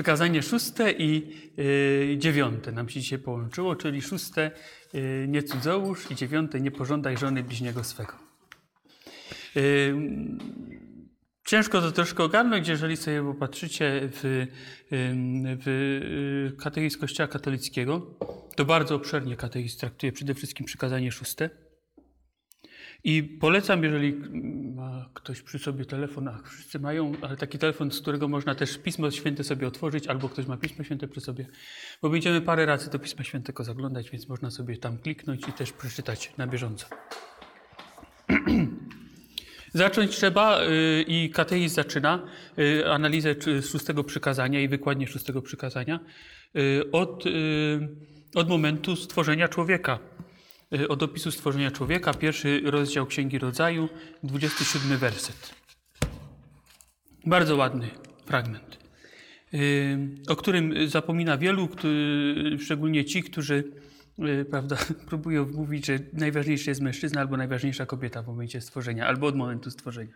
Przykazanie szóste i y, dziewiąte nam się dzisiaj połączyło, czyli szóste y, nie cudzołóż i dziewiąte nie pożądaj żony bliźniego swego. Y, ciężko to troszkę ogarnąć, jeżeli sobie popatrzycie w, w katechizm Kościoła katolickiego, to bardzo obszernie katechizm traktuje przede wszystkim przykazanie szóste. I polecam, jeżeli ma ktoś przy sobie telefon, a wszyscy mają, ale taki telefon, z którego można też Pismo Święte sobie otworzyć, albo ktoś ma Pismo Święte przy sobie, bo będziemy parę razy do Pisma Świętego zaglądać, więc można sobie tam kliknąć i też przeczytać na bieżąco. Zacząć trzeba y, i katechizm zaczyna y, analizę szóstego przykazania i wykładnię szóstego przykazania y, od, od momentu stworzenia człowieka. Y, od opisu stworzenia człowieka, pierwszy rozdział Księgi Rodzaju, 27 werset. Bardzo ładny fragment, y, o którym zapomina wielu, szczególnie ci, którzy y, prawda, próbują mówić, że najważniejszy jest mężczyzna albo najważniejsza kobieta w momencie stworzenia, albo od momentu stworzenia.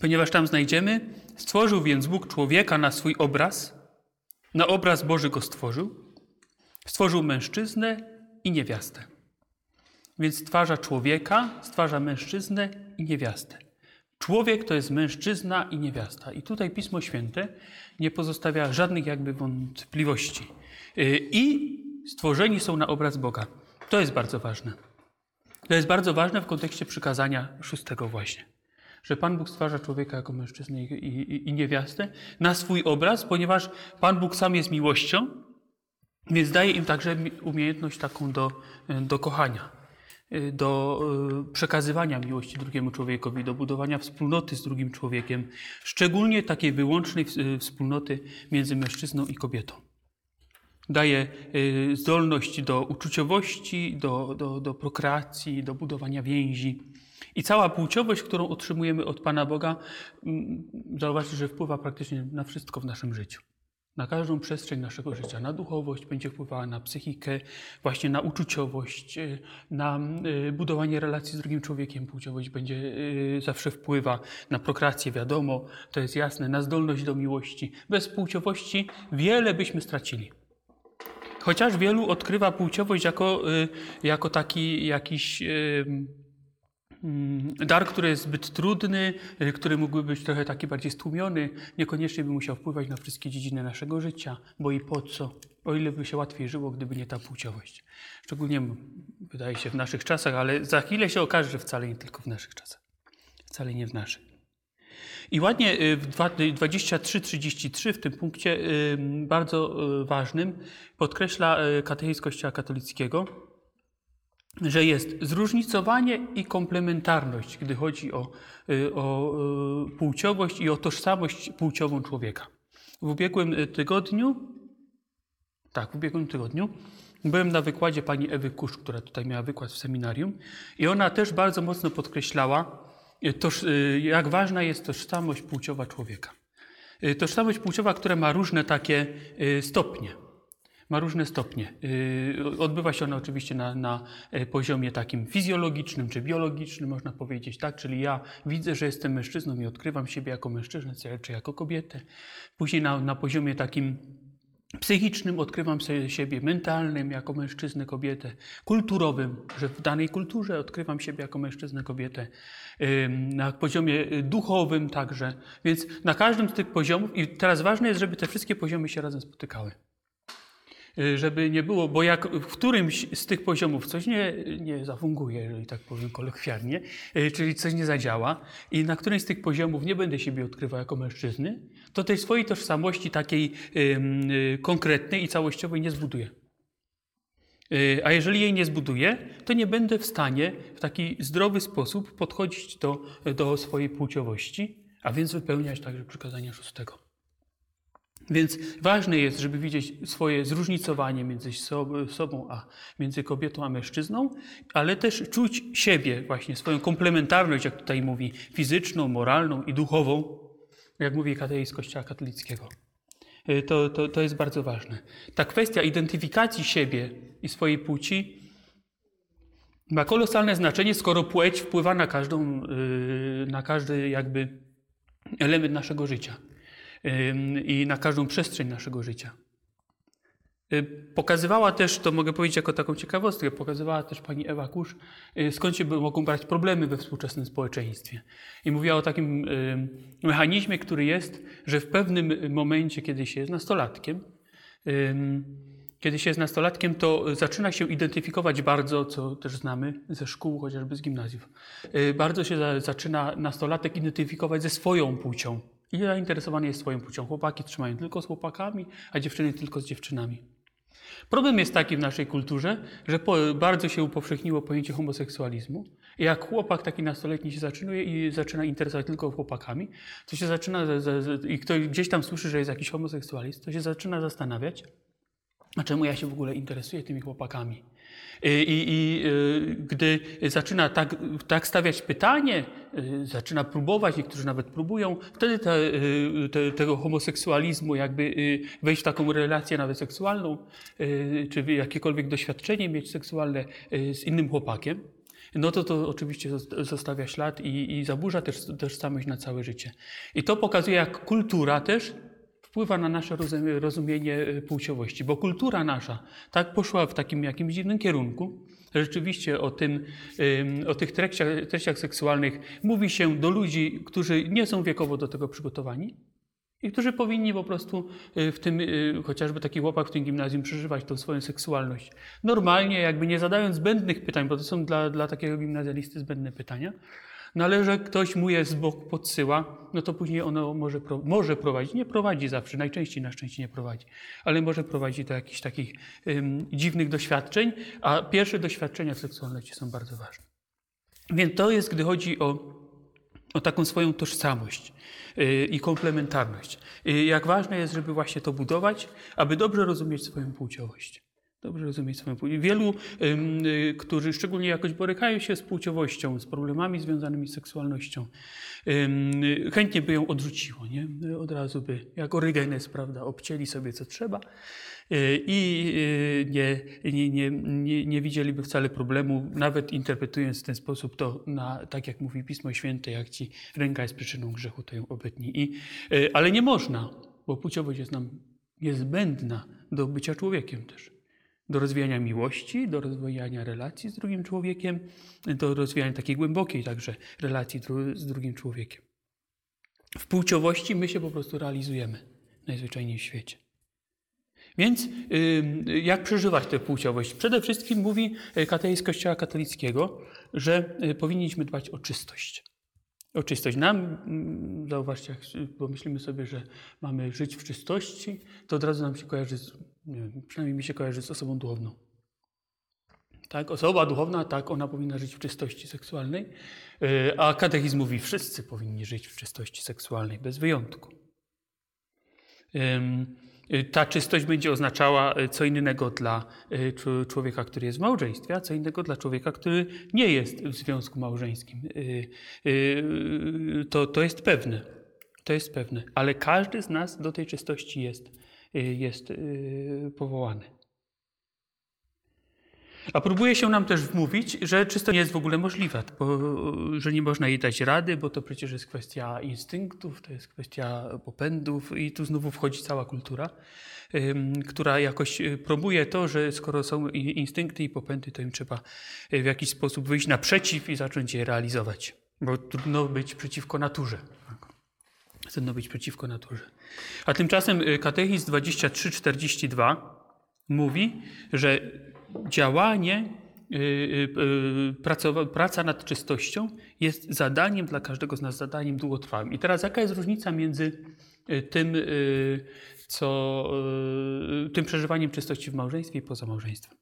Ponieważ tam znajdziemy, stworzył więc Bóg człowieka na swój obraz, na obraz Boży go stworzył, stworzył mężczyznę i niewiastę. Więc stwarza człowieka, stwarza mężczyznę i niewiastę. Człowiek to jest mężczyzna i niewiasta. I tutaj Pismo Święte nie pozostawia żadnych jakby wątpliwości. Y, I stworzeni są na obraz Boga. To jest bardzo ważne. To jest bardzo ważne w kontekście przykazania szóstego właśnie. Że Pan Bóg stwarza człowieka jako mężczyznę i, i, i niewiastę na swój obraz, ponieważ Pan Bóg sam jest miłością więc daje im także umiejętność taką do, do kochania, do e, przekazywania miłości drugiemu człowiekowi, do budowania wspólnoty z drugim człowiekiem, szczególnie takiej wyłącznej e, wspólnoty między mężczyzną i kobietą. Daje e, zdolność do uczuciowości, do, do, do prokreacji, do budowania więzi. I cała płciowość, którą otrzymujemy od Pana Boga, zauważcie, że wpływa praktycznie na wszystko w naszym życiu na każdą przestrzeń naszego życia, na duchowość, będzie wpływała na psychikę, właśnie na uczuciowość, e, na e, budowanie relacji z drugim człowiekiem. Płciowość będzie e, zawsze wpływa na prokreację, wiadomo, to jest jasne, na zdolność do miłości. Bez płciowości wiele byśmy stracili. Chociaż wielu odkrywa płciowość jako, jako taki jakiś dar, który jest zbyt trudny, y, który mógłby być trochę taki bardziej stłumiony, niekoniecznie by musiał wpływać na wszystkie dziedziny naszego życia, bo i po co? O ile by się łatwiej żyło, gdyby nie ta płciowość. Szczególnie wydaje się w naszych czasach, ale za chwilę się okaże, że wcale nie tylko w naszych czasach. Wcale nie w naszych. I ładnie y, w 23-33 w tym punkcie y, bardzo ważnym podkreśla katechizm Kościoła katolickiego, że jest zróżnicowanie i komplementarność, gdy chodzi o, y, o y, płciowość i o tożsamość płciową człowieka. W ubiegłym tygodniu, tak, w ubiegłym tygodniu byłem na wykładzie pani Ewy Kusz, która tutaj miała wykład w seminarium i ona też bardzo mocno podkreślała, y, jak ważna jest tożsamość płciowa człowieka. Tożsamość płciowa, która ma różne takie stopnie ma różne stopnie. Y, odbywa się ona oczywiście na, na, e, poziomie takim fizjologicznym czy biologicznym, można powiedzieć, tak? Czyli ja widzę, że jestem mężczyzną i odkrywam siebie jako mężczyznę czy jako kobietę. Później na, na poziomie takim psychicznym odkrywam siebie mentalnym jako mężczyznę, kobietę, kulturowym, że w danej kulturze odkrywam siebie jako mężczyznę, kobietę, na poziomie duchowym także. Więc na każdym z tych poziomów, i teraz ważne jest, żeby te wszystkie poziomy się razem spotykały. Y, żeby nie było, bo jak w którymś z tych poziomów coś nie, nie zafunguje, jeżeli tak powiem kolokwialnie, y, czyli coś nie zadziała i na którymś z tych poziomów nie będę siebie odkrywał jako mężczyzny, to tej swojej tożsamości takiej yy, konkretnej i całościowej nie zbuduję. A jeżeli jej nie zbuduję, to nie będę w stanie w taki zdrowy sposób podchodzić do, do swojej płciowości, a więc wypełniać także przykazania szóstego. Więc ważne jest, żeby widzieć swoje zróżnicowanie między sobą, a między kobietą a mężczyzną, ale też czuć siebie, właśnie swoją komplementarność, jak tutaj mówi, fizyczną, moralną i duchową, jak mówi kateizm Kościoła katolickiego. Y, to, to, to jest bardzo ważne. Ta kwestia identyfikacji siebie i swojej płci ma kolosalne znaczenie, skoro płeć wpływa na każdą, y, na każdy jakby element naszego życia. I na każdą przestrzeń naszego życia. Y, pokazywała też, to mogę powiedzieć jako taką ciekawostkę, pokazywała też pani Ewa Kusz, y, skąd się mogą brać problemy we współczesnym społeczeństwie. I mówiła o takim y, mechanizmie, który jest, że w pewnym momencie, kiedy się jest nastolatkiem, kiedy się jest nastolatkiem, to zaczyna się identyfikować bardzo, co też znamy ze szkół, chociażby z gimnazjów, bardzo się zaczyna nastolatek identyfikować ze swoją płcią. I zainteresowany jest swoją płcią. Chłopaki trzymają tylko z chłopakami, a dziewczyny tylko z dziewczynami. Problem jest taki w naszej kulturze, że po, bardzo się upowszechniło pojęcie homoseksualizmu. Jak chłopak taki nastoletni się zaczynuje i zaczyna interesować tylko chłopakami, to się zaczyna, i ktoś gdzieś tam słyszy, że jest jakiś homoseksualist, to się zaczyna zastanawiać, a czemu ja się w ogóle interesuję tymi chłopakami. I, i y, gdy zaczyna tak, tak, stawiać pytanie, y, zaczyna próbować, niektórzy nawet próbują, wtedy te, y, te, tego homoseksualizmu, jakby wejść w taką relację nawet seksualną, czy jakiekolwiek doświadczenie mieć seksualne z innym chłopakiem, no to to oczywiście zostawia ślad i, i zaburza też tożsamość na całe życie. I to pokazuje, jak kultura też wpływa na nasze rozumienie e, płciowości, bo kultura nasza tak poszła w takim jakimś dziwnym kierunku. Rzeczywiście o, tym, o tych treściach, treściach seksualnych mówi się do ludzi, którzy nie są wiekowo do tego przygotowani, i którzy powinni po prostu e, w tym, e, chociażby taki chłopak w tym gimnazjum, przeżywać tą swoją seksualność. Normalnie, jakby nie zadając zbędnych pytań, bo to są dla, dla takiego gimnazjalisty zbędne pytania, no ale że ktoś mu je z boku podsyła, no to później ono może, może prowadzić, nie prowadzi zawsze, najczęściej na szczęście nie prowadzi, ale może prowadzić do jakichś takich um, dziwnych doświadczeń, a pierwsze doświadczenia w seksualności są bardzo ważne. Więc to jest, gdy chodzi o, o taką swoją tożsamość yy, i komplementarność. Yy, jak ważne jest, żeby właśnie to budować, aby dobrze rozumieć swoją płciowość. Dobrze rozumieć swoją płeć. Wielu, y, którzy szczególnie jakoś borykają się z płciowością, z problemami związanymi z seksualnością, chętnie by ją odrzuciło, nie? Od razu by, jak Orygenes, prawda, obcięli sobie co trzeba y, i y, nie, nie, nie, nie, nie widzieliby wcale problemu, nawet interpretując w ten sposób to, na, tak jak mówi Pismo Święte, jak ci ręka jest przyczyną grzechu, to ją obetnij. I, ale nie można, bo płciowość jest nam niezbędna do bycia człowiekiem też do rozwijania miłości, do rozwijania relacji z drugim człowiekiem, do rozwijania takiej głębokiej także relacji z drugim człowiekiem. W płciowości my się po prostu realizujemy najzwyczajniej w świecie. Więc jak przeżywać tę płciowość? Przede wszystkim mówi katechizm Kościoła katolickiego, że y, powinniśmy dbać o czystość. O czystość. Nam, mm, zauważcie, jak pomyślimy sobie, że mamy żyć w czystości, to od razu nam się kojarzy z wiem, przynajmniej mi się kojarzy z osobą duchowną. Tak, osoba duchowna, tak, ona powinna żyć w czystości seksualnej, e, a katechizm mówi, wszyscy powinni żyć w czystości seksualnej, bez wyjątku. E, ta czystość będzie oznaczała e, co innego dla człowieka, który jest w małżeństwie, a co innego dla człowieka, który nie jest w związku małżeńskim. To, to jest pewne. To jest pewne. Ale każdy z nas do tej czystości jest Y, jest y, powołany. A próbuje się nam też wmówić, że czysto nie jest w ogóle możliwe, bo, że nie można jej dać rady, bo to przecież jest kwestia instynktów, to jest kwestia popędów i tu znowu wchodzi cała kultura, która jakoś y, promuje to, że skoro są instynkty i popędy, to im trzeba w jakiś sposób wyjść naprzeciw i zacząć je realizować, bo trudno być przeciwko naturze. Być przeciwko naturze. A tymczasem y, katechizm 2342 mówi, że działanie, y, y, praca nad czystością jest zadaniem dla każdego z nas, zadaniem długotrwałym. I teraz jaka jest różnica między tym, co, tym przeżywaniem czystości w małżeństwie i poza małżeństwem?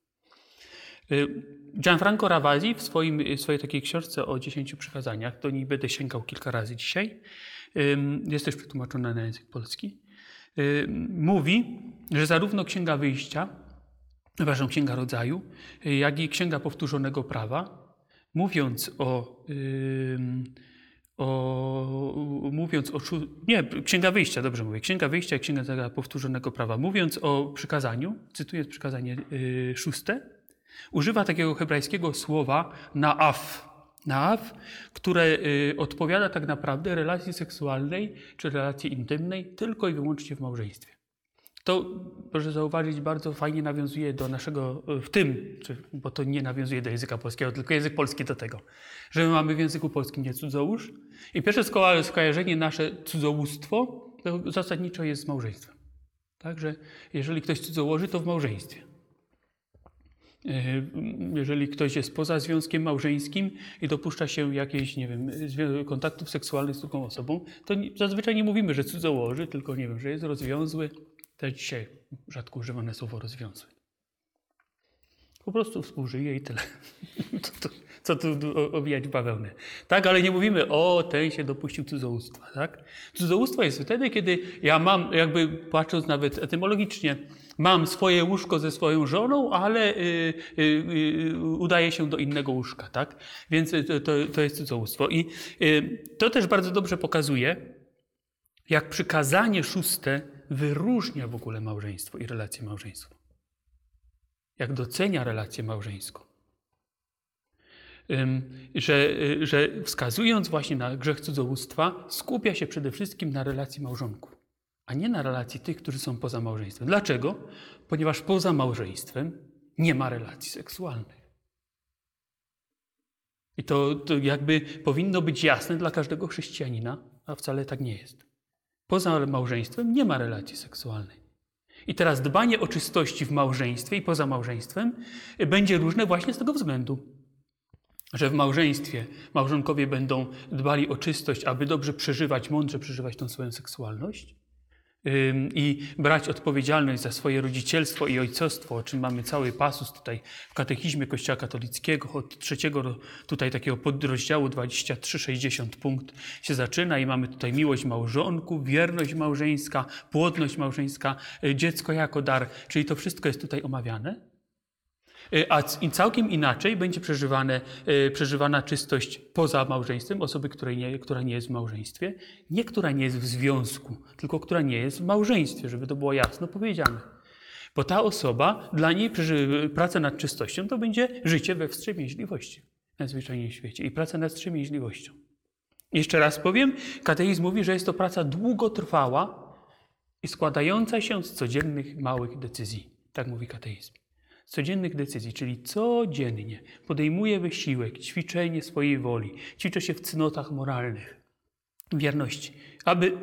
Gianfranco Ravasi w swoim, w swojej takiej książce o dziesięciu przykazaniach, do niej będę sięgał kilka razy dzisiaj, jest też przetłumaczona na język polski, mówi, że zarówno Księga Wyjścia, przepraszam, Księga Rodzaju, jak i Księga Powtórzonego Prawa, mówiąc o, o mówiąc o, nie, Księga Wyjścia, dobrze mówię, Księga Wyjścia i Księga Powtórzonego Prawa, mówiąc o przykazaniu, cytuję przykazanie y, szóste, używa takiego hebrajskiego słowa naaf, Naaw, które y, odpowiada tak naprawdę relacji seksualnej czy relacji intymnej tylko i wyłącznie w małżeństwie. To, proszę zauważyć, bardzo fajnie nawiązuje do naszego, y, w tym, czy, bo to nie nawiązuje do języka polskiego, tylko język polski do tego, że my mamy w języku polskim nie cudzołóż i pierwsze sko- skojarzenie nasze cudzołóstwo to zasadniczo jest z małżeństwem. Także jeżeli ktoś cudzołoży, to w małżeństwie. E, Jeżeli ktoś jest poza związkiem małżeńskim i dopuszcza się jakiejś, nie wiem, kontaktów seksualnych z drugą osobą, to zazwyczaj nie mówimy, że cudzołoży, tylko nie wiem, że jest rozwiązły. To dzisiaj rzadko używane słowo rozwiązły. Po prostu współżyje i tyle. Co tu, co tu o- owijać bawełnę. Tak, ale nie mówimy, o, ten się dopuścił cudzołóstwa. Tak? Cudzołóstwo jest wtedy, kiedy ja mam, jakby patrząc nawet etymologicznie, mam swoje łóżko ze swoją żoną, ale y, y, y, udaje się do innego łóżka. Tak? Więc y, to, to, jest cudzołóstwo. I y, to też bardzo dobrze pokazuje, jak przykazanie szóste wyróżnia w ogóle małżeństwo i relacje małżeństwo jak docenia relację małżeńską. Że, y, że wskazując właśnie na grzech cudzołóstwa, skupia się przede wszystkim na relacji małżonków, a nie na relacji tych, którzy są poza małżeństwem. Dlaczego? Ponieważ poza małżeństwem nie ma relacji seksualnych. I to, to jakby powinno być jasne dla każdego chrześcijanina, a wcale tak nie jest. Poza małżeństwem nie ma relacji seksualnej. I teraz dbanie o czystości w małżeństwie i poza małżeństwem będzie różne właśnie z tego względu, że w małżeństwie małżonkowie będą dbali o czystość, aby dobrze przeżywać, mądrze przeżywać tą swoją seksualność i brać odpowiedzialność za swoje rodzicielstwo i ojcostwo, o czym mamy cały pasus tutaj w katechizmie Kościoła katolickiego, od trzeciego tutaj takiego podrozdziału 23-60 punkt się zaczyna i mamy tutaj miłość małżonków, wierność małżeńska, płodność małżeńska, y, dziecko jako dar, czyli to wszystko jest tutaj omawiane. Y, A całkiem inaczej będzie przeżywane, y, przeżywana czystość poza małżeństwem osoby, której nie, która nie jest w małżeństwie. Nie która nie jest w związku, tylko która nie jest w małżeństwie, żeby to było jasno powiedziane. Bo ta osoba, dla niej praca nad czystością to będzie życie we wstrzemięźliwości najzwyczajniej w świecie i praca nad wstrzemięźliwością. Jeszcze raz powiem, katechizm mówi, że jest to praca długotrwała i składająca się z codziennych małych decyzji. Tak mówi katechizm z codziennych decyzji, czyli codziennie podejmuje wysiłek, ćwiczenie swojej woli, ćwiczę się w cnotach moralnych, wierności, aby,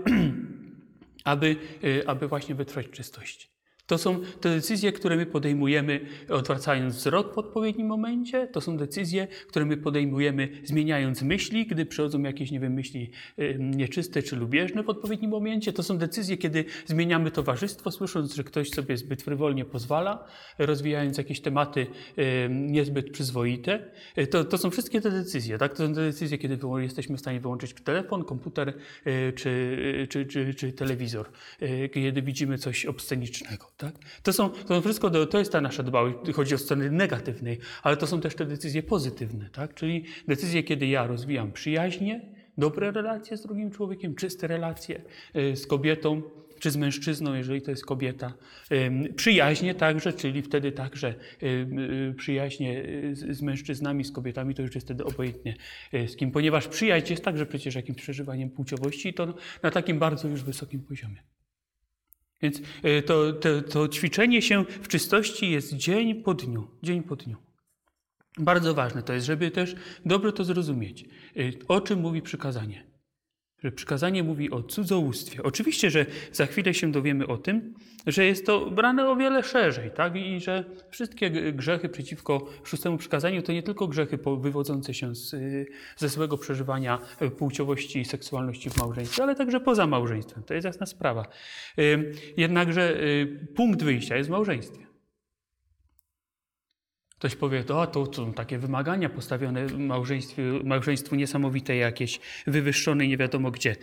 aby, y, aby właśnie wytrwać w czystości. To są te decyzje, które my podejmujemy, odwracając wzrok w odpowiednim momencie. To są decyzje, które my podejmujemy, zmieniając myśli, gdy przychodzą jakieś, nie wiem, myśli nieczyste czy lubieżne w odpowiednim momencie. To są decyzje, kiedy zmieniamy towarzystwo, słysząc, że ktoś sobie zbyt frywolnie pozwala, rozwijając jakieś tematy niezbyt przyzwoite. Y, To, to są wszystkie te decyzje, tak? To są te decyzje, kiedy jesteśmy w stanie wyłączyć telefon, komputer y, czy, czy, czy, czy telewizor, kiedy widzimy coś obscenicznego. Tak? To, są, to wszystko, to jest ta nasza dbałość, chodzi o strony negatywnej, ale to są też te decyzje pozytywne, tak? czyli decyzje, kiedy ja rozwijam przyjaźnie, dobre relacje z drugim człowiekiem, czyste relacje y, z kobietą, czy z mężczyzną, jeżeli to jest kobieta. Przyjaźnie także, czyli wtedy także y, przyjaźnie y, z mężczyznami, z kobietami, to już jest wtedy obojętnie z kim, ponieważ przyjaźń jest także przecież jakimś przeżywaniem płciowości i to na takim bardzo już wysokim poziomie. Więc y, to, to, to ćwiczenie się w czystości jest dzień po dniu, dzień po dniu. Bardzo ważne to jest, żeby też dobrze to zrozumieć. Y, O czym mówi przykazanie? Że przykazanie mówi o cudzołóstwie. Oczywiście, że za chwilę się dowiemy o tym, że jest to brane o wiele szerzej, tak? I że wszystkie grzechy przeciwko szóstemu przykazaniu to nie tylko grzechy wywodzące się z, y, ze złego przeżywania y, płciowości i seksualności w małżeństwie, ale także poza małżeństwem. To jest jasna sprawa. Jednakże y, punkt wyjścia jest w małżeństwie. Ktoś powie, to, to są takie wymagania postawione w małżeństwie, małżeństwu niesamowite jakieś, wywyższone nie wiadomo gdzie.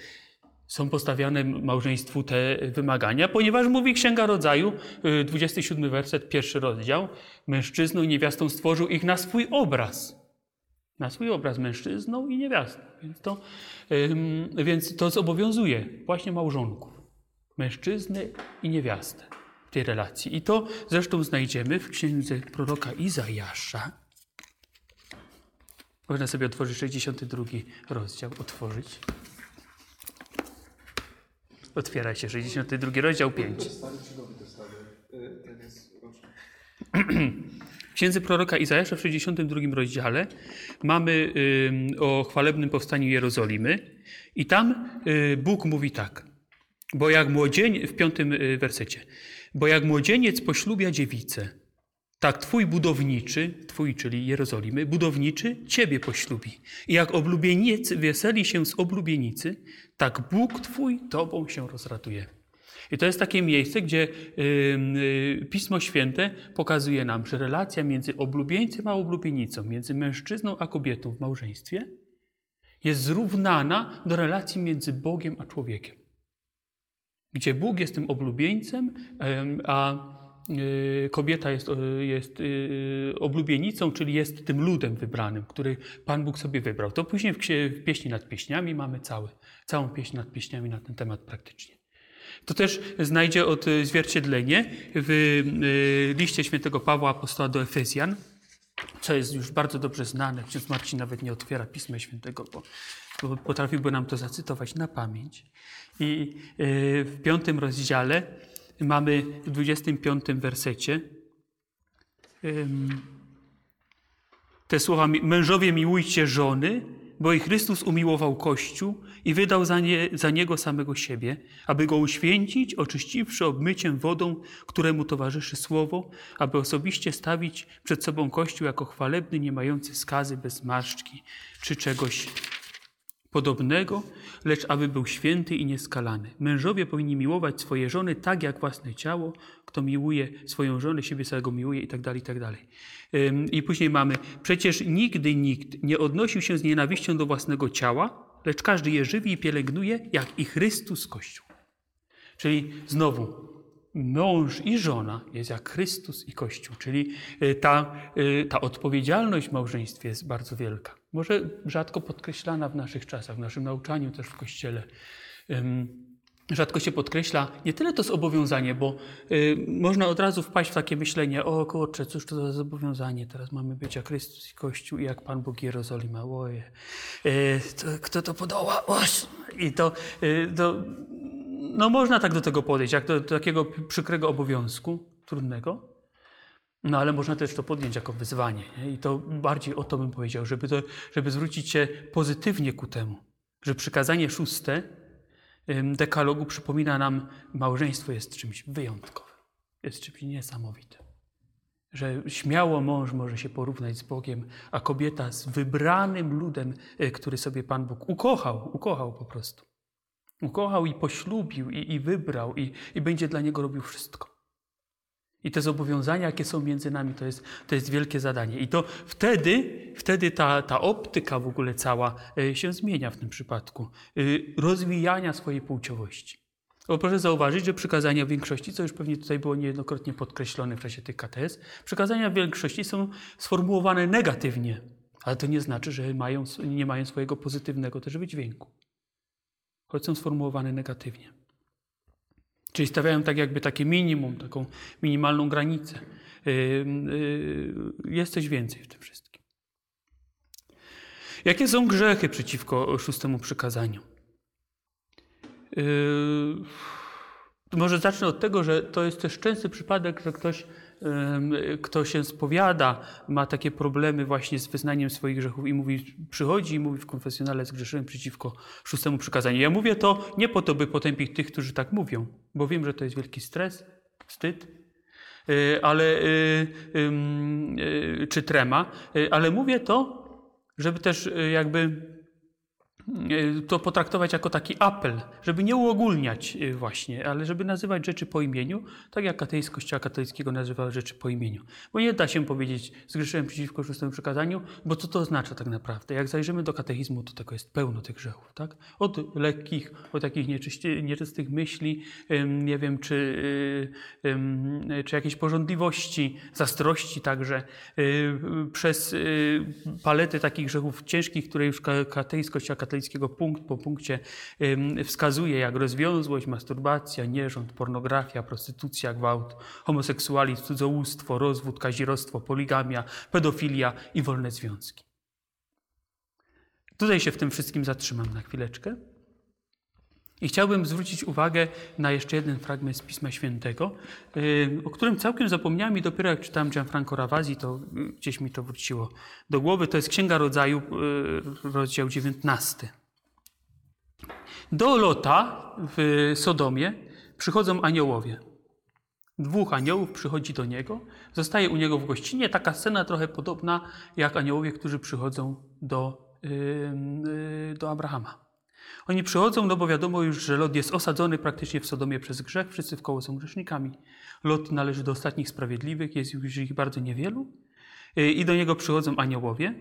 Są postawiane małżeństwu te wymagania, ponieważ mówi Księga Rodzaju, y, 27 werset, pierwszy rozdział, mężczyzną i niewiastą stworzył ich na swój obraz. Na swój obraz mężczyzną i niewiastą. Więc to, więc to zobowiązuje właśnie małżonków. Mężczyznę i niewiastę tej relacji. I to zresztą znajdziemy w księdze proroka Izajasza, Można sobie otworzyć 62 rozdział, otworzyć. Otwiera się 62 rozdział 5. Stary czy Nowy Testament? Y, Ten jest proszę. W księdze proroka Izajasza w 62 rozdziale mamy o chwalebnym powstaniu Jerozolimy i tam y, Bóg mówi tak, bo jak młodzieniec, w piątym y, wersecie, bo jak młodzieniec poślubia dziewicę, tak twój budowniczy, twój, czyli Jerozolimy, budowniczy ciebie poślubi. I jak oblubieniec weseli się z oblubienicy, tak Bóg twój tobą się rozraduje. I to jest takie miejsce, gdzie y, Pismo Święte pokazuje nam, że relacja między oblubieńcem a oblubienicą, między mężczyzną a kobietą w małżeństwie jest zrównana do relacji między Bogiem a człowiekiem. Gdzie Bóg jest tym oblubieńcem, em, a y, kobieta jest, y, jest y, oblubienicą, czyli jest tym ludem wybranym, który Pan Bóg sobie wybrał. To później w, pieśni nad pieśniami mamy cały, całą pieśń nad pieśniami na ten temat praktycznie. To też znajdzie odzwierciedlenie w liście świętego Pawła Apostoła do Efezjan, co jest już bardzo dobrze znane. Ksiądz Marcin nawet nie otwiera Pisma Świętego, bo, bo potrafiłby nam to zacytować na pamięć. I y, w piątym rozdziale mamy w 25 wersecie te słowa: Mężowie miłujcie żony, bo i Chrystus umiłował Kościół i wydał za, nie, za niego samego siebie, aby go uświęcić, oczyściwszy obmyciem wodą, któremu towarzyszy słowo, aby osobiście stawić przed sobą Kościół jako chwalebny, nie mający skazy, bez marszczki czy czegoś podobnego, lecz aby był święty i nieskalany. Mężowie powinni miłować swoje żony tak jak własne ciało. Kto miłuje swoją żonę, siebie samego miłuje i tak dalej, i tak dalej. I później mamy, przecież nigdy nikt nie odnosił się z nienawiścią do własnego ciała, lecz każdy je żywi i pielęgnuje, jak i Chrystus Kościół. Czyli znowu, mąż i żona jest jak Chrystus i Kościół, czyli y, ta, y, ta odpowiedzialność w małżeństwie jest bardzo wielka. Może rzadko podkreślana w naszych czasach, w naszym nauczaniu też w Kościele. Rzadko się podkreśla nie tyle to zobowiązanie, bo y, można od razu wpaść w takie myślenie, o kurczę, cóż to za zobowiązanie, teraz mamy być jak Chrystus i Kościół i jak Pan Bóg Jerozolima, oje. Y, to, kto to podoła? Oś! I to, y, to, no można tak do tego podejść, jak do, do takiego przykrego obowiązku, trudnego, no ale można też to podjąć jako wyzwanie. Nie? I to bardziej o to bym powiedział, żeby, to, żeby zwrócić się pozytywnie ku temu, że przykazanie szóste dekalogu przypomina nam, małżeństwo jest czymś wyjątkowym, jest czymś niesamowitym. Że śmiało mąż może się porównać z Bogiem, a kobieta z wybranym ludem, y, który sobie Pan Bóg ukochał, ukochał po prostu. Ukochał i poślubił, i, i wybrał, i, i będzie dla niego robił wszystko. I te zobowiązania, jakie są między nami, to jest, to jest wielkie zadanie. I to wtedy, wtedy ta, ta optyka w ogóle cała y, się zmienia w tym przypadku. Y, Rozwijania swojej płciowości. Bo proszę zauważyć, że przykazania większości, co już pewnie tutaj było niejednokrotnie podkreślone w czasie tych KTS, przykazania większości są sformułowane negatywnie, ale to nie znaczy, że mają, nie mają swojego pozytywnego też wydźwięku. Choć są sformułowane negatywnie. Czyli stawiają tak jakby takie minimum, taką minimalną granicę. Yy, yy, jest coś więcej w tym wszystkim. Jakie są grzechy przeciwko szóstemu przykazaniu? Yy, może zacznę od tego, że to jest też częsty przypadek, że ktoś, kto się spowiada, ma takie problemy właśnie z wyznaniem swoich grzechów i mówi, przychodzi i mówi w konfesjonale zgrzeszyłem przeciwko szóstemu przykazaniu. Ja mówię to nie po to, by potępić tych, którzy tak mówią, bo wiem, że to jest wielki stres, wstyd, yy, ale, yy, yy, czy trema, ale mówię to, żeby też jakby y, to potraktować jako taki apel, żeby nie uogólniać y, właśnie, ale żeby nazywać rzeczy po imieniu, tak jak ateizm Kościoła katolickiego nazywa rzeczy po imieniu. Bo nie da się powiedzieć, zgrzeszyłem przeciwko szóstemu przykazaniu, bo co to oznacza tak naprawdę? Jak zajrzymy do katechizmu, to tego jest pełno tych grzechów, tak? Od lekkich, od takich nieczystych myśli, nie wiem, czy, y, czy jakiejś porządliwości, zazdrości także, y, przez y, palety takich grzechów ciężkich, które już kateizm Kościoła katolickiego punkt po punkcie wskazuje, jak rozwiązłość, masturbacja, nierząd, pornografia, prostytucja, gwałt, homoseksualizm, cudzołóstwo, rozwód, kazirodztwo, poligamia, pedofilia i wolne związki. Tutaj się w tym wszystkim zatrzymam na chwileczkę. I chciałbym zwrócić uwagę na jeszcze jeden fragment z Pisma Świętego, yy, o którym całkiem zapomniałem i dopiero jak czytałem Gianfranco Ravasi, to yy, gdzieś mi to wróciło do głowy. To jest Księga Rodzaju, yy, rozdział 19. Do Lota w Sodomie przychodzą aniołowie. Dwóch aniołów przychodzi do niego, zostaje u niego w gościnie. Taka scena trochę podobna jak aniołowie, którzy przychodzą do, yy, do Abrahama. Oni przychodzą, no bo wiadomo już, że Lot jest osadzony praktycznie w Sodomie przez grzech, wszyscy w koło są grzesznikami. Lot należy do ostatnich sprawiedliwych, jest już ich bardzo niewielu. Yy, I do niego przychodzą aniołowie.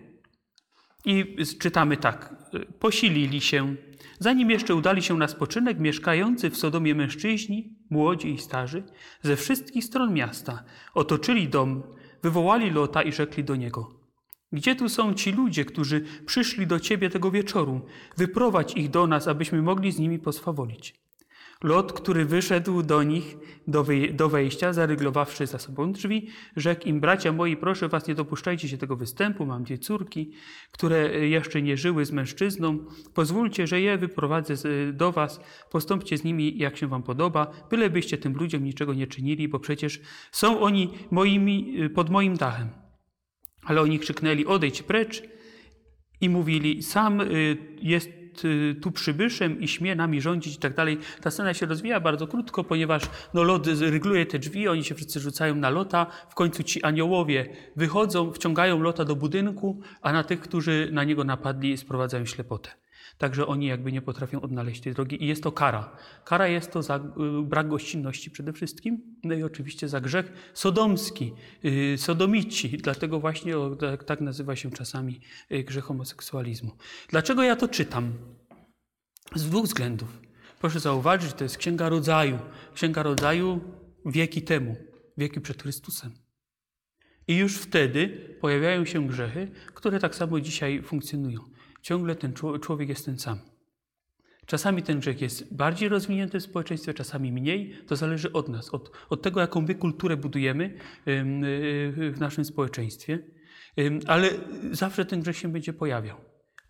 I czytamy tak. Posilili się, zanim jeszcze udali się na spoczynek, mieszkający w Sodomie mężczyźni, młodzi i starzy, ze wszystkich stron miasta, otoczyli dom, wywołali Lota i rzekli do niego: Gdzie tu są ci ludzie, którzy przyszli do ciebie tego wieczoru? Wyprowadź ich do nas, abyśmy mogli z nimi poswawolić. Lot, który wyszedł do nich do, wej do wejścia, zaryglowawszy za sobą drzwi, rzekł im, bracia moi, proszę was, nie dopuszczajcie się tego występu, mam dwie córki, które jeszcze nie żyły z mężczyzną, pozwólcie, że je wyprowadzę do was, postąpcie z nimi, jak się wam podoba, bylebyście tym ludziom niczego nie czynili, bo przecież są oni moimi, pod moim dachem. Ale oni krzyknęli, odejdź precz i mówili, sam jest tu przybyszem i śmie nami rządzić i tak dalej. Ta scena się rozwija bardzo krótko, ponieważ no, Lot rygluje te drzwi, oni się wszyscy rzucają na Lota. W końcu ci aniołowie wychodzą, wciągają Lota do budynku, a na tych, którzy na niego napadli, sprowadzają ślepotę. Także oni jakby nie potrafią odnaleźć tej drogi i jest to kara. Kara jest to za brak gościnności przede wszystkim, no i oczywiście za grzech sodomski, yy, sodomici, dlatego właśnie tak, tak nazywa się czasami grzech homoseksualizmu. Dlaczego ja to czytam? Z dwóch względów. Proszę zauważyć, to jest Księga Rodzaju. Księga Rodzaju wieki temu, wieki przed Chrystusem. I już wtedy pojawiają się grzechy, które tak samo dzisiaj funkcjonują ciągle ten człowiek jest ten sam. Czasami ten grzech jest bardziej rozwinięty w społeczeństwie, czasami mniej. To zależy od nas, od, od tego, jaką my kulturę budujemy w naszym społeczeństwie. Ale zawsze ten grzech się będzie pojawiał.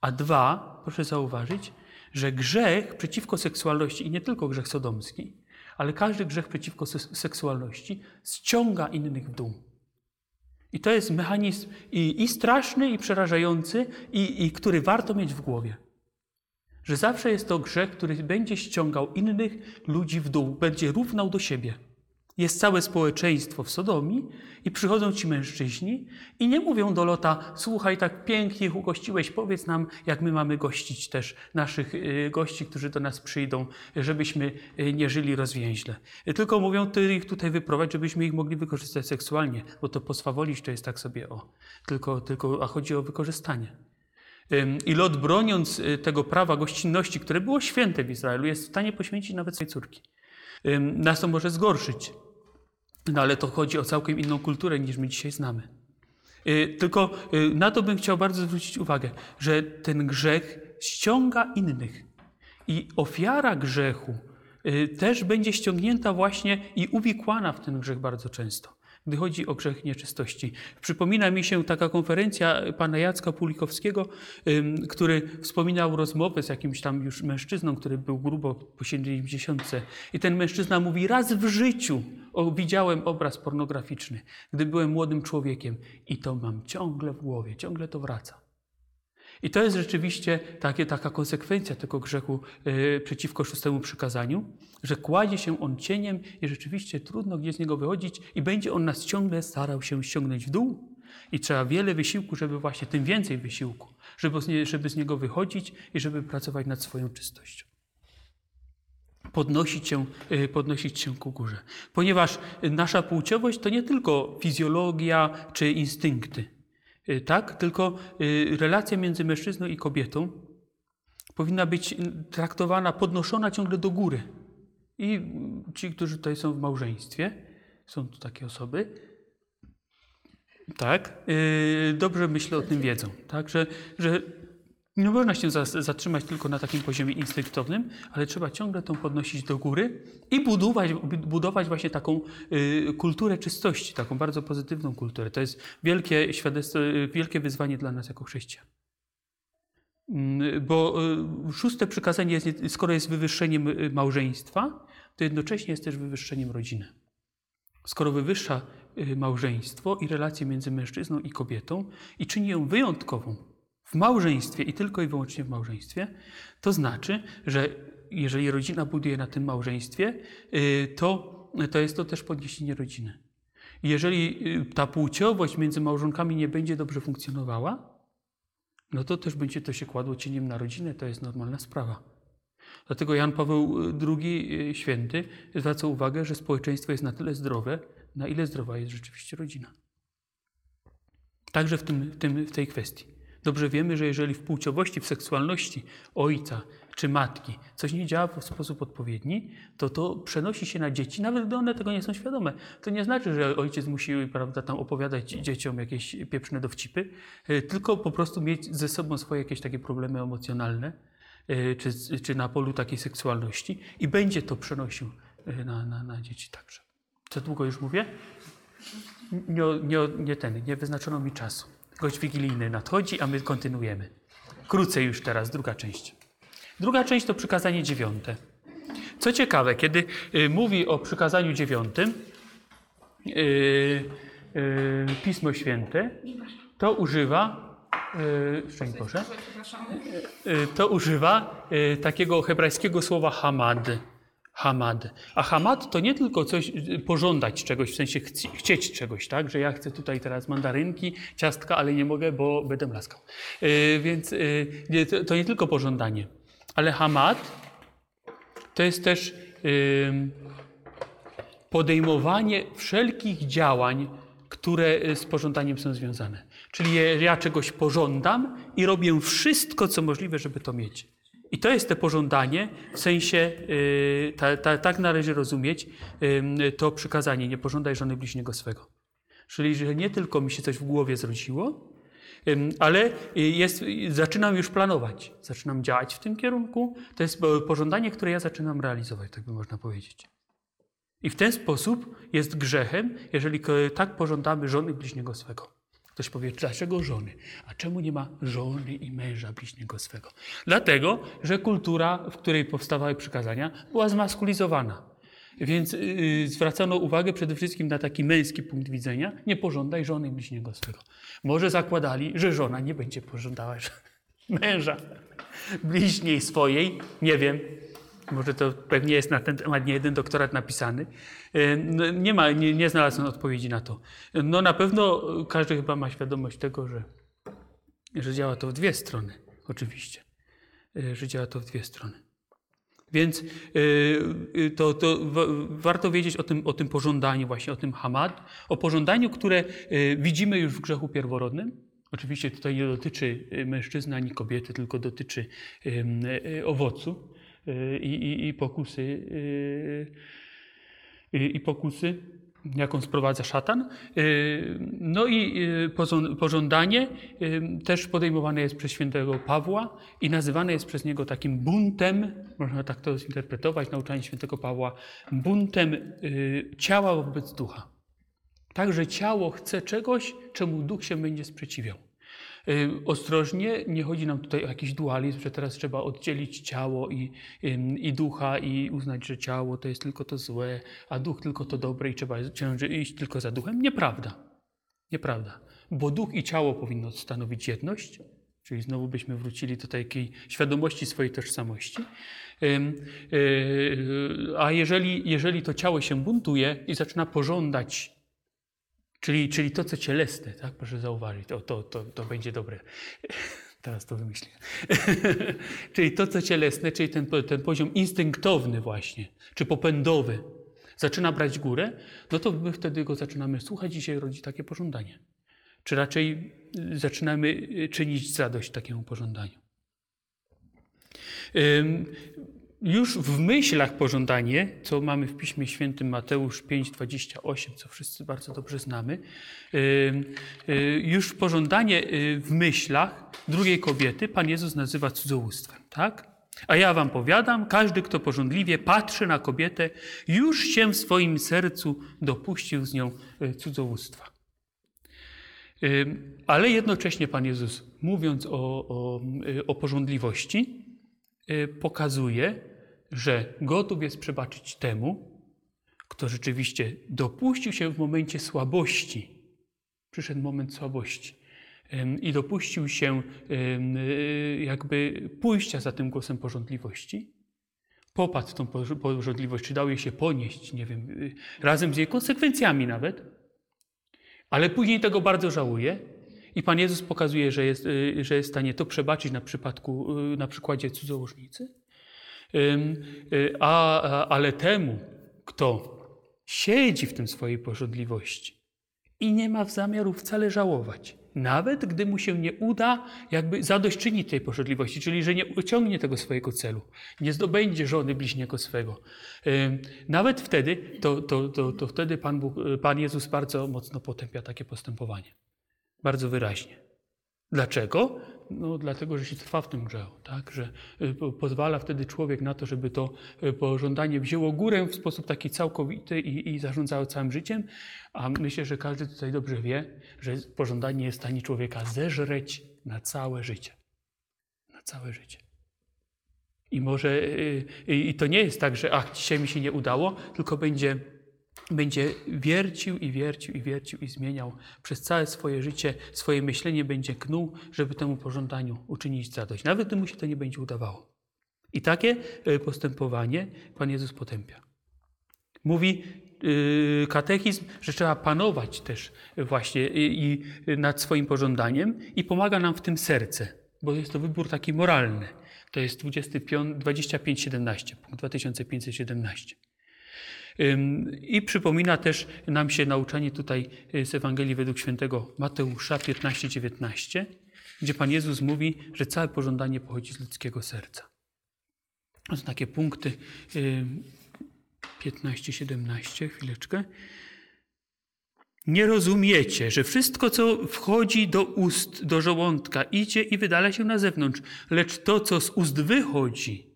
A dwa, proszę zauważyć, że grzech przeciwko seksualności, i nie tylko grzech sodomski, ale każdy grzech przeciwko seksualności ściąga innych w dół. I to jest mechanizm i, i straszny, i przerażający, i, i który warto mieć w głowie. Że zawsze jest to grzech, który będzie ściągał innych ludzi w dół, będzie równał do siebie. Jest całe społeczeństwo w Sodomii i przychodzą ci mężczyźni i nie mówią do Lota, słuchaj, tak pięknie ich ugościłeś, powiedz nam, jak my mamy gościć też naszych y, gości, którzy do nas przyjdą, żebyśmy y, nie żyli rozwięźle. Tylko mówią, ty ich tutaj wyprowadź, żebyśmy ich mogli wykorzystać seksualnie, bo to poswawolić to jest tak sobie o, tylko, tylko a chodzi o wykorzystanie. I Lot broniąc y, tego prawa gościnności, które było święte w Izraelu, jest w stanie poświęcić nawet swojej córki. Nas to może zgorszyć, no ale to chodzi o całkiem inną kulturę niż my dzisiaj znamy. Y, tylko y, na to bym chciał bardzo zwrócić uwagę, że ten grzech ściąga innych. I ofiara grzechu y, też będzie ściągnięta właśnie i uwikłana w ten grzech bardzo często gdy chodzi o grzech nieczystości. Przypomina mi się taka konferencja pana Jacka Pulikowskiego, który wspominał rozmowę z jakimś tam już mężczyzną, który był grubo po 70. I ten mężczyzna mówi, raz w życiu widziałem obraz pornograficzny, gdy byłem młodym człowiekiem i to mam ciągle w głowie, ciągle to wraca. I to jest rzeczywiście takie, taka konsekwencja tego grzechu yy, przeciwko szóstemu przykazaniu, że kładzie się on cieniem i rzeczywiście trudno gdzie z niego wychodzić i będzie on nas ciągle starał się ściągnąć w dół. I trzeba wiele wysiłku, żeby właśnie tym więcej wysiłku, żeby żeby z niego wychodzić i żeby pracować nad swoją czystością. Podnosić się, yy, podnosić się ku górze. Ponieważ nasza płciowość to nie tylko fizjologia czy instynkty tak? Tylko y, relacja między mężczyzną i kobietą powinna być traktowana, podnoszona ciągle do góry. I ci, którzy tutaj są w małżeństwie, są tu takie osoby, tak, y, dobrze myślę o tym wiedzą, tak, że, że nie można się zatrzymać tylko na takim poziomie instynktownym, ale trzeba ciągle tą podnosić do góry i budować, budować właśnie taką y, kulturę czystości, taką bardzo pozytywną kulturę. To jest wielkie świadectwo, wielkie wyzwanie dla nas jako chrześcijan. Mm, Bo y, szóste przykazanie, jest, skoro jest wywyższeniem y, małżeństwa, to jednocześnie jest też wywyższeniem rodziny. Skoro wywyższa małżeństwo i relacje między mężczyzną i kobietą i czyni ją wyjątkową w małżeństwie i tylko i wyłącznie w małżeństwie, to znaczy, że jeżeli rodzina buduje na tym małżeństwie, y, to, to jest to też podniesienie rodziny. Jeżeli y, ta płciowość między małżonkami nie będzie dobrze funkcjonowała, no to też będzie to się kładło cieniem na rodzinę, to jest normalna sprawa. Dlatego Jan Paweł II y, święty zwraca uwagę, że społeczeństwo jest na tyle zdrowe, na ile zdrowa jest rzeczywiście rodzina. Także w, tym, w, tym, w tej kwestii. Dobrze wiemy, że jeżeli w płciowości, w seksualności ojca czy matki coś nie działa w sposób odpowiedni, to to przenosi się na dzieci, nawet gdy one tego nie są świadome. To nie znaczy, że ojciec musi prawda, tam opowiadać dzieciom jakieś pieprzne dowcipy, y, tylko po prostu mieć ze sobą swoje jakieś takie problemy emocjonalne, y, czy, czy na polu takiej seksualności i będzie to przenosił y, na, na, na dzieci także. Co długo już mówię? Nie, nie, nie ten, nie wyznaczono mi czasu. Gość wigilijny nadchodzi, a my kontynuujemy. Krócej już teraz, druga część. Druga część to przykazanie dziewiąte. Co ciekawe, kiedy y, mówi o przykazaniu dziewiątym, y, y, Pismo Święte, to używa, y, szczęść Boże, y, to używa takiego hebrajskiego słowa hamad. Hamad. A hamad to nie tylko coś, y, pożądać czegoś, w sensie chci, chcieć czegoś, tak? Że ja chcę tutaj teraz mandarynki, ciastka, ale nie mogę, bo będę mlaskał. Y, więc y, nie, to, to nie tylko pożądanie. Ale hamad to jest też ym, podejmowanie wszelkich działań, które y, z pożądaniem są związane. Czyli ja czegoś pożądam i robię wszystko, co możliwe, żeby to mieć. I to jest te pożądanie, w sensie, y, ta, ta, tak należy rozumieć ym, to przykazanie, nie pożądaj żony bliźniego swego. Czyli, że nie tylko mi się coś w głowie zrodziło, ale y, jest, y, zaczynam już planować, zaczynam działać w tym kierunku. To jest po- pożądanie, które ja zaczynam realizować, tak by można powiedzieć. I w ten sposób jest grzechem, jeżeli tak pożądamy żony bliźniego swego. Ktoś powie, dlaczego żony? A czemu nie ma żony i męża bliźniego swego? Dlatego, że kultura, w której powstawały przykazania, była zmaskulizowana. Więc yy, zwracano uwagę przede wszystkim na taki męski punkt widzenia. Nie pożądaj żony bliźniego swego. Może zakładali, że żona nie będzie pożądała męża bliźniej swojej. Nie wiem. Może to pewnie jest na ten temat nie jeden doktorat napisany. E, no, Nie ma, nie, nie znalazłem odpowiedzi na to. No na pewno każdy chyba ma świadomość tego, że, że działa to w dwie strony, oczywiście. E, Że działa to w dwie strony. Więc e, to, to wa- warto wiedzieć o tym, o tym pożądaniu, właśnie o tym hamad, o pożądaniu, które widzimy już w grzechu pierworodnym. Oczywiście tutaj nie dotyczy mężczyzny ani kobiety, tylko dotyczy owocu i, i, i pokusy, i, i pokusy, jaką sprowadza szatan. No i pożądanie też podejmowane jest przez świętego Pawła i nazywane jest przez niego takim buntem, można tak to zinterpretować, nauczanie świętego Pawła, buntem ciała wobec ducha. Także ciało chce czegoś, czemu duch się będzie sprzeciwiał. Y, Ostrożnie, nie chodzi nam tutaj o jakiś dualizm, że teraz trzeba oddzielić ciało i, i ducha i uznać, że ciało to jest tylko to złe, a duch tylko to dobre i trzeba iść tylko za duchem. Nieprawda. Nieprawda. Bo duch i ciało powinno stanowić jedność, czyli znowu byśmy wrócili do takiej świadomości swojej tożsamości. Ym, yy, A jeżeli, jeżeli to ciało się buntuje i zaczyna pożądać Czyli, czyli to, co cielesne, tak? Proszę zauważyć, to, to, to, to będzie dobre. Teraz to wymyśliłem. czyli to, co cielesne, czyli ten, ten poziom instynktowny właśnie, czy popędowy, zaczyna brać górę, no to my wtedy go zaczynamy słuchać i się rodzi takie pożądanie. Czy raczej y, zaczynamy y, czynić zadość takiemu pożądaniu. Już w myślach pożądanie, co mamy w Piśmie Świętym Mateusz 5,28, co wszyscy bardzo dobrze znamy, y, już pożądanie y, w myślach drugiej kobiety Pan Jezus nazywa cudzołóstwem, tak? A ja wam powiadam, każdy, kto pożądliwie patrzy na kobietę, już się w swoim sercu dopuścił z nią y, cudzołóstwa. Ale jednocześnie Pan Jezus, mówiąc o, o, o porządliwości, y, pokazuje, że gotów jest przebaczyć temu, kto rzeczywiście dopuścił się w momencie słabości. Przyszedł moment słabości i dopuścił się y, jakby pójścia za tym głosem porządliwości. Popadł w tą porządliwość, czy dał jej się ponieść, nie wiem, y, razem z jej konsekwencjami nawet. Ale później tego bardzo żałuje i Pan Jezus pokazuje, że jest, y, że jest w stanie to przebaczyć na, przypadku, y, na przykładzie cudzołożnicy. Y, A, ale temu, kto siedzi w tym swojej porządliwości i nie ma zamiaru wcale żałować, nawet gdy mu się nie uda jakby zadośćczynić tej porządliwości, czyli że nie osiągnie tego swojego celu, nie zdobędzie żony bliźniego swego. Nawet wtedy, to, to, to, to wtedy Pan, Bóg, Pan Jezus bardzo mocno potępia takie postępowanie. Bardzo wyraźnie. Dlaczego? No, dlatego, że się trwa w tym grzechu, tak? że y, po- pozwala wtedy człowiek na to, żeby to y, pożądanie wzięło górę w sposób taki całkowity i, i zarządzało całym życiem, a myślę, że każdy tutaj dobrze wie, że pożądanie jest w stanie człowieka zeżreć na całe życie. Na całe życie. I może, y, y, i to nie jest tak, że ach, dzisiaj mi się nie udało, tylko będzie będzie wiercił i wiercił i wiercił i zmieniał przez całe swoje życie, swoje myślenie będzie knuł, żeby temu pożądaniu uczynić zadość, nawet gdy mu się to nie będzie udawało. I takie e, postępowanie Pan Jezus potępia. Mówi yy, katechizm, że trzeba panować też właśnie i, i nad swoim pożądaniem i pomaga nam w tym serce, bo jest to wybór taki moralny. To jest 25, 2517, punkt 2517. I przypomina też nam się nauczanie tutaj y, z Ewangelii według świętego Mateusza 15-19, gdzie Pan Jezus mówi, że całe pożądanie pochodzi z ludzkiego serca. To są takie punkty y, 15-17, chwileczkę. Nie rozumiecie, że wszystko, co wchodzi do ust, do żołądka, idzie i wydala się na zewnątrz, lecz to, co z ust wychodzi,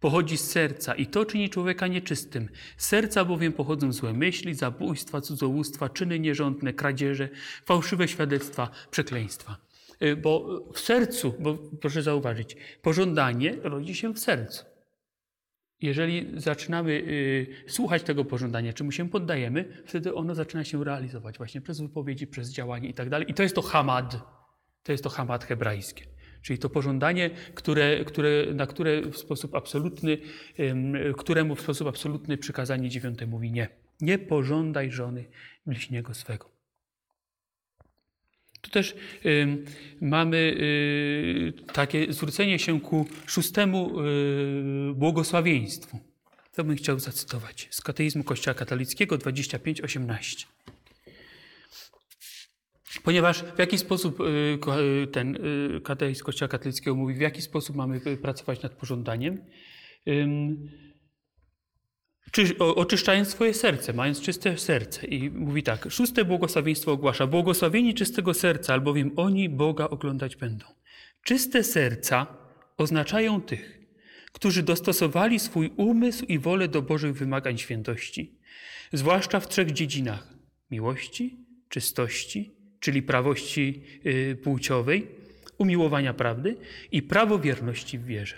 pochodzi z serca i to czyni człowieka nieczystym. Z serca bowiem pochodzą złe myśli, zabójstwa, cudzołóstwa, czyny nierządne, kradzieże, fałszywe świadectwa, przekleństwa. Y, Bo w sercu, bo proszę zauważyć, pożądanie rodzi się w sercu. Jeżeli zaczynamy y, słuchać tego pożądania, czy mu się poddajemy, wtedy ono zaczyna się realizować właśnie przez wypowiedzi, przez działanie i tak dalej. I to jest to hamad. To jest to hamad hebrajskie. Czyli to pożądanie, które, które, na które w sposób absolutny, któremu w sposób absolutny przykazanie dziewiąte mówi nie. Nie pożądaj żony bliźniego swego. Tu też ym, mamy y, takie zwrócenie się ku szóstemu y, błogosławieństwu. To bym chciał zacytować z kateizmu Kościoła katolickiego 25:18. Ponieważ w jaki sposób y, y, ten y, kateizm Kościoła katolickiego mówi, w jaki sposób mamy pracować nad pożądaniem, oczyszczając swoje serce, mając czyste serce. I mówi tak, szóste błogosławieństwo ogłasza, błogosławieni czystego serca, albowiem oni Boga oglądać będą. Czyste serca oznaczają tych, którzy dostosowali swój umysł i wolę do Bożych wymagań świętości, zwłaszcza w trzech dziedzinach miłości, czystości, czyli prawości y, płciowej, umiłowania prawdy i prawowierności w wierze.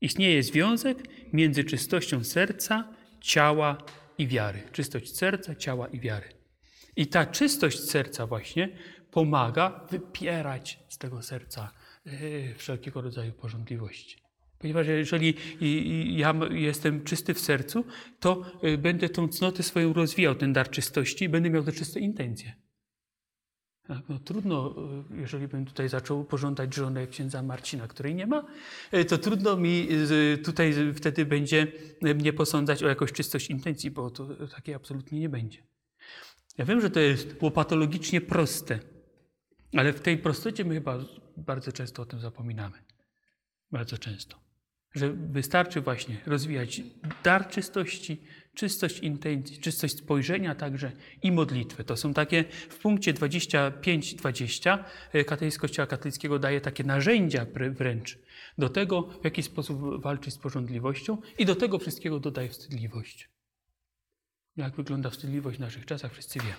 Istnieje związek między czystością serca, ciała i wiary. Czystość serca, ciała i wiary. I ta czystość serca właśnie pomaga wypierać z tego serca yy, wszelkiego rodzaju porządliwości. Ponieważ jeżeli ja jestem czysty w sercu, to y, będę tą cnotę swoją rozwijał, ten dar czystości i będę miał te czyste intencje. Tak, No, trudno, y, jeżeli bym tutaj zaczął pożądać żonę księdza Marcina, której nie ma, y, to trudno mi tutaj wtedy będzie y, mnie posądzać o jakąś czystość intencji, bo to takiej absolutnie nie będzie. Ja wiem, że to jest łopatologicznie proste, ale w tej prostocie my chyba bardzo często o tym zapominamy. Bardzo często. Że wystarczy właśnie rozwijać dar czystości, czystość intencji, czystość spojrzenia także i modlitwę. To są takie, w punkcie 25-20 e, katechizm Kościoła katolickiego daje takie narzędzia wrę- wręcz do tego, w jaki sposób walczyć z porządliwością i do tego wszystkiego dodaje wstydliwość. Jak wygląda wstydliwość w naszych czasach, wszyscy wiemy.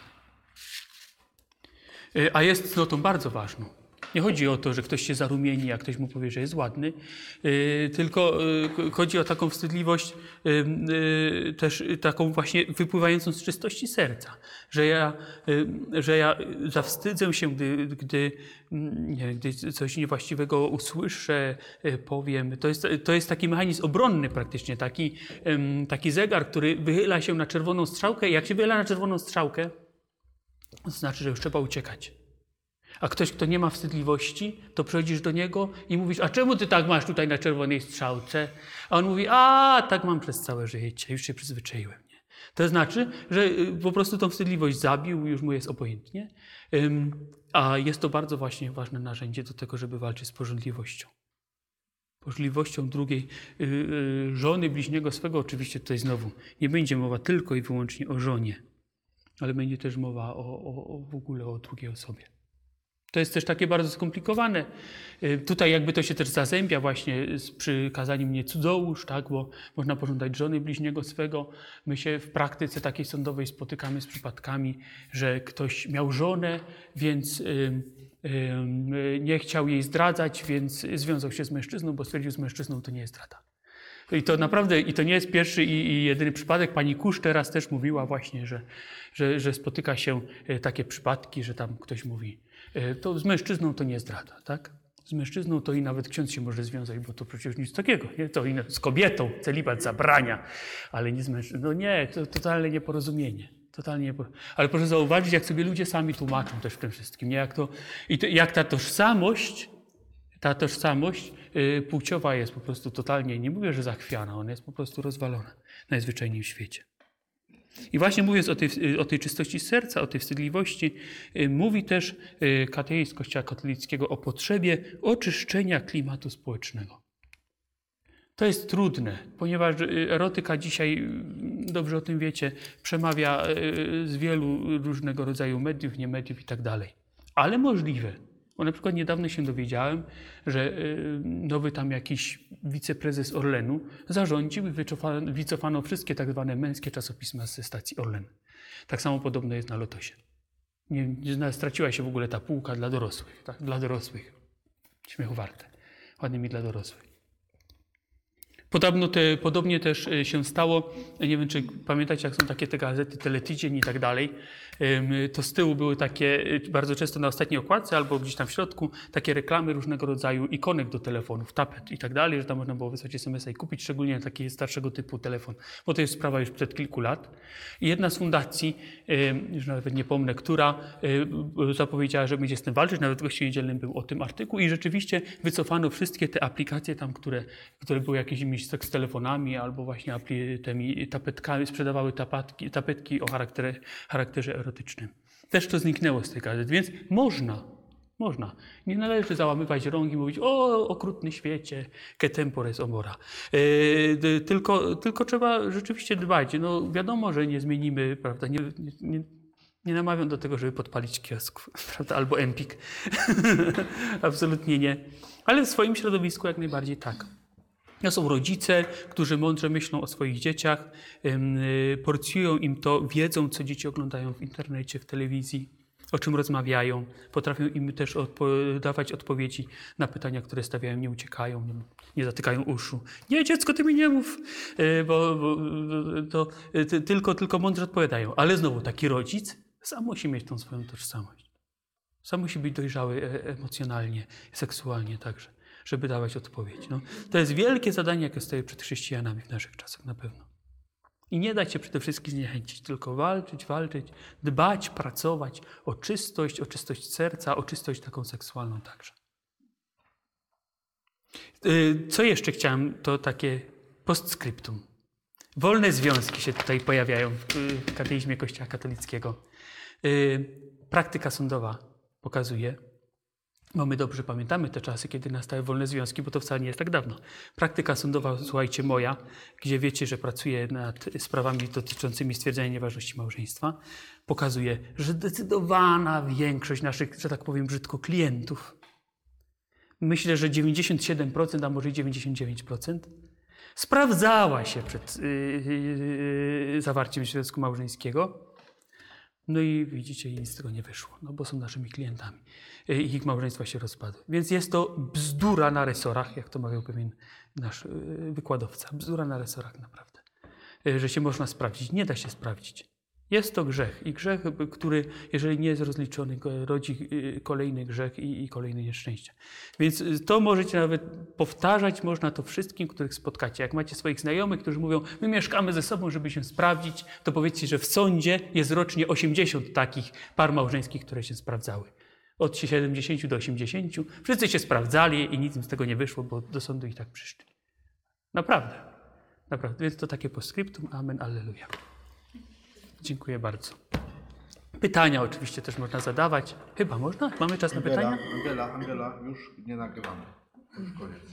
Y, A jest cnotą bardzo ważną. Nie chodzi o to, że ktoś się zarumieni, jak ktoś mu powie, że jest ładny, y, tylko y, chodzi o taką wstydliwość, y, też taką właśnie wypływającą z czystości serca, że ja, że ja zawstydzę się, gdy, gdy, mm, nie, gdy coś niewłaściwego usłyszę, powiem. To jest, to jest taki mechanizm obronny praktycznie, taki, taki zegar, który wychyla się na czerwoną strzałkę jak się wychyla na czerwoną strzałkę, to znaczy, że już trzeba uciekać. A ktoś, kto nie ma wstydliwości, to przychodzisz do niego i mówisz, a czemu ty tak masz tutaj na czerwonej strzałce? A on mówi, a tak mam przez całe życie, już się przyzwyczaiłem. Nie? To znaczy, że y, po prostu tą wstydliwość zabił, już mu jest obojętnie. A jest to bardzo właśnie ważne narzędzie do tego, żeby walczyć z pożądliwością. Pożądliwością drugiej y, y, żony, bliźniego swego, oczywiście tutaj znowu nie będzie mowa tylko i wyłącznie o żonie, ale będzie też mowa o, o, o w ogóle o drugiej osobie. To jest też takie bardzo skomplikowane. Y, Tutaj jakby to się też zazębia właśnie z przykazaniem nie cudzołóż, tak, bo można pożądać żony bliźniego swego. My się w praktyce takiej sądowej spotykamy z przypadkami, że ktoś miał żonę, więc ym, y, nie chciał jej zdradzać, więc związał się z mężczyzną, bo stwierdził, z mężczyzną to nie jest zdrada. I to naprawdę, i to nie jest pierwszy i, i jedyny przypadek. Pani Kusz teraz też mówiła właśnie, że, że, że spotyka się takie przypadki, że tam ktoś mówi, to z mężczyzną to nie zdrada, tak? Z mężczyzną to i nawet ksiądz się może związać, bo to przecież nic takiego, nie? To inne, z kobietą celibat zabrania, ale nie z mężczyzną. No nie, to totalne nieporozumienie. Totalnie. Ale proszę zauważyć, jak sobie ludzie sami tłumaczą też w tym wszystkim, nie? Jak, to, i to, jak ta tożsamość ta tożsamość y, płciowa jest po prostu totalnie, nie mówię, że zachwiana, ona jest po prostu rozwalona najzwyczajniej w świecie. I właśnie mówiąc o tej, o tej czystości serca, o tej wstydliwości, y, mówi też y, kateizm Kościoła katolickiego o potrzebie oczyszczenia klimatu społecznego. To jest trudne, ponieważ y, erotyka dzisiaj, dobrze o tym wiecie, przemawia z wielu różnego rodzaju mediów, nie mediów i tak dalej. Ale możliwe. Bo na przykład niedawno się dowiedziałem, że y, nowy tam jakiś wiceprezes Orlenu zarządził i wycofano, wszystkie tak zwane męskie czasopisma ze stacji Orlen. Tak samo podobno jest na Lotosie. Nie, nie, straciła się w ogóle ta półka dla dorosłych. Tak? Dla dorosłych. Śmiechu warte. Ładnymi dla dorosłych. Podobno te, podobnie też e, się stało, nie wiem czy pamiętacie, jak są takie te gazety Teletydzień i tak dalej, to z tyłu były takie, y, bardzo często na ostatniej okładce albo gdzieś tam w środku, takie reklamy różnego rodzaju ikonek do telefonów, tapet i tak dalej, że tam można było wysłać SMS-a i kupić, szczególnie taki starszego typu telefon, bo to jest sprawa już przed kilku lat. I jedna z fundacji, już nawet nie pomnę, która y, zapowiedziała, że będzie z tym walczyć, nawet w Gościu Niedzielnym był o tym artykuł i rzeczywiście wycofano wszystkie te aplikacje tam, które, które były jakimiś z telefonami albo właśnie tymi tapetkami, sprzedawały tapatki, tapetki o charakterze, charakterze erotycznym. Też to zniknęło z tej gazet, więc można, można. Nie należy załamywać rąk i mówić o okrutny świecie, que tempores omora. Yy, tylko, tylko trzeba rzeczywiście dbać. No wiadomo, że nie zmienimy, prawda, nie, nie, nie nie namawiam do tego, żeby podpalić kiosk, prawda? albo empik. Absolutnie nie. Ale w swoim środowisku jak najbardziej tak. To są rodzice, którzy mądrze myślą o swoich dzieciach, y, porcjują im to, wiedzą, co dzieci oglądają w internecie, w telewizji, o czym rozmawiają, potrafią im też odpo- dawać odpowiedzi na pytania, które stawiają, nie uciekają, nie, nie zatykają uszu. Nie, dziecko, ty mi nie mów, y, bo, bo to y, ty, tylko, tylko mądrze odpowiadają. Ale znowu, taki rodzic sam musi mieć tą swoją tożsamość. Sam musi być dojrzały e- emocjonalnie, seksualnie także, żeby dawać odpowiedź. No, to jest wielkie zadanie, jakie stoi przed chrześcijanami w naszych czasach na pewno. I nie dać się przede wszystkim zniechęcić, tylko walczyć, walczyć, dbać, pracować o czystość, o czystość serca, o czystość taką seksualną także. Y, Co jeszcze chciałem, to takie postscriptum. Wolne związki się tutaj pojawiają w w kateizmie Kościoła katolickiego. Y, Praktyka sądowa pokazuje, bo my dobrze pamiętamy te czasy, kiedy nastały wolne związki, bo to wcale nie jest tak dawno. Praktyka sądowa, słuchajcie, moja, gdzie wiecie, że pracuję nad sprawami dotyczącymi stwierdzenia nieważności małżeństwa, pokazuje, że zdecydowana większość naszych, że tak powiem brzydko, klientów, myślę, że 97%, a może i 99%, sprawdzała się przed yy, yy, zawarciem związku małżeńskiego, No i widzicie, nic z tego nie wyszło, no bo są naszymi klientami. Y, Ich małżeństwa się rozpadły. Więc jest to bzdura na resorach, jak to mawiał pewien nasz y, wykładowca. Bzdura na resorach naprawdę. Y, Że się można sprawdzić. Nie da się sprawdzić. Jest to grzech i grzech, który, jeżeli nie jest rozliczony, rodzi y, kolejny grzech i, i kolejne nieszczęścia. Więc y, to możecie nawet powtarzać, można to wszystkim, których spotkacie. Jak macie swoich znajomych, którzy mówią, my mieszkamy ze sobą, żeby się sprawdzić, to powiedzcie, że w sądzie jest rocznie 80 takich par małżeńskich, które się sprawdzały. Od 70 do 80. Wszyscy się sprawdzali i nic im z tego nie wyszło, bo do sądu i tak przyszli. Naprawdę. Naprawdę. Więc to takie postscriptum. Amen. Alleluja. Dziękuję bardzo. Pytania oczywiście też można zadawać. Chyba można? Mamy czas na pytania? Angela, Angela, Angela, już nie nagrywamy. Już koniec.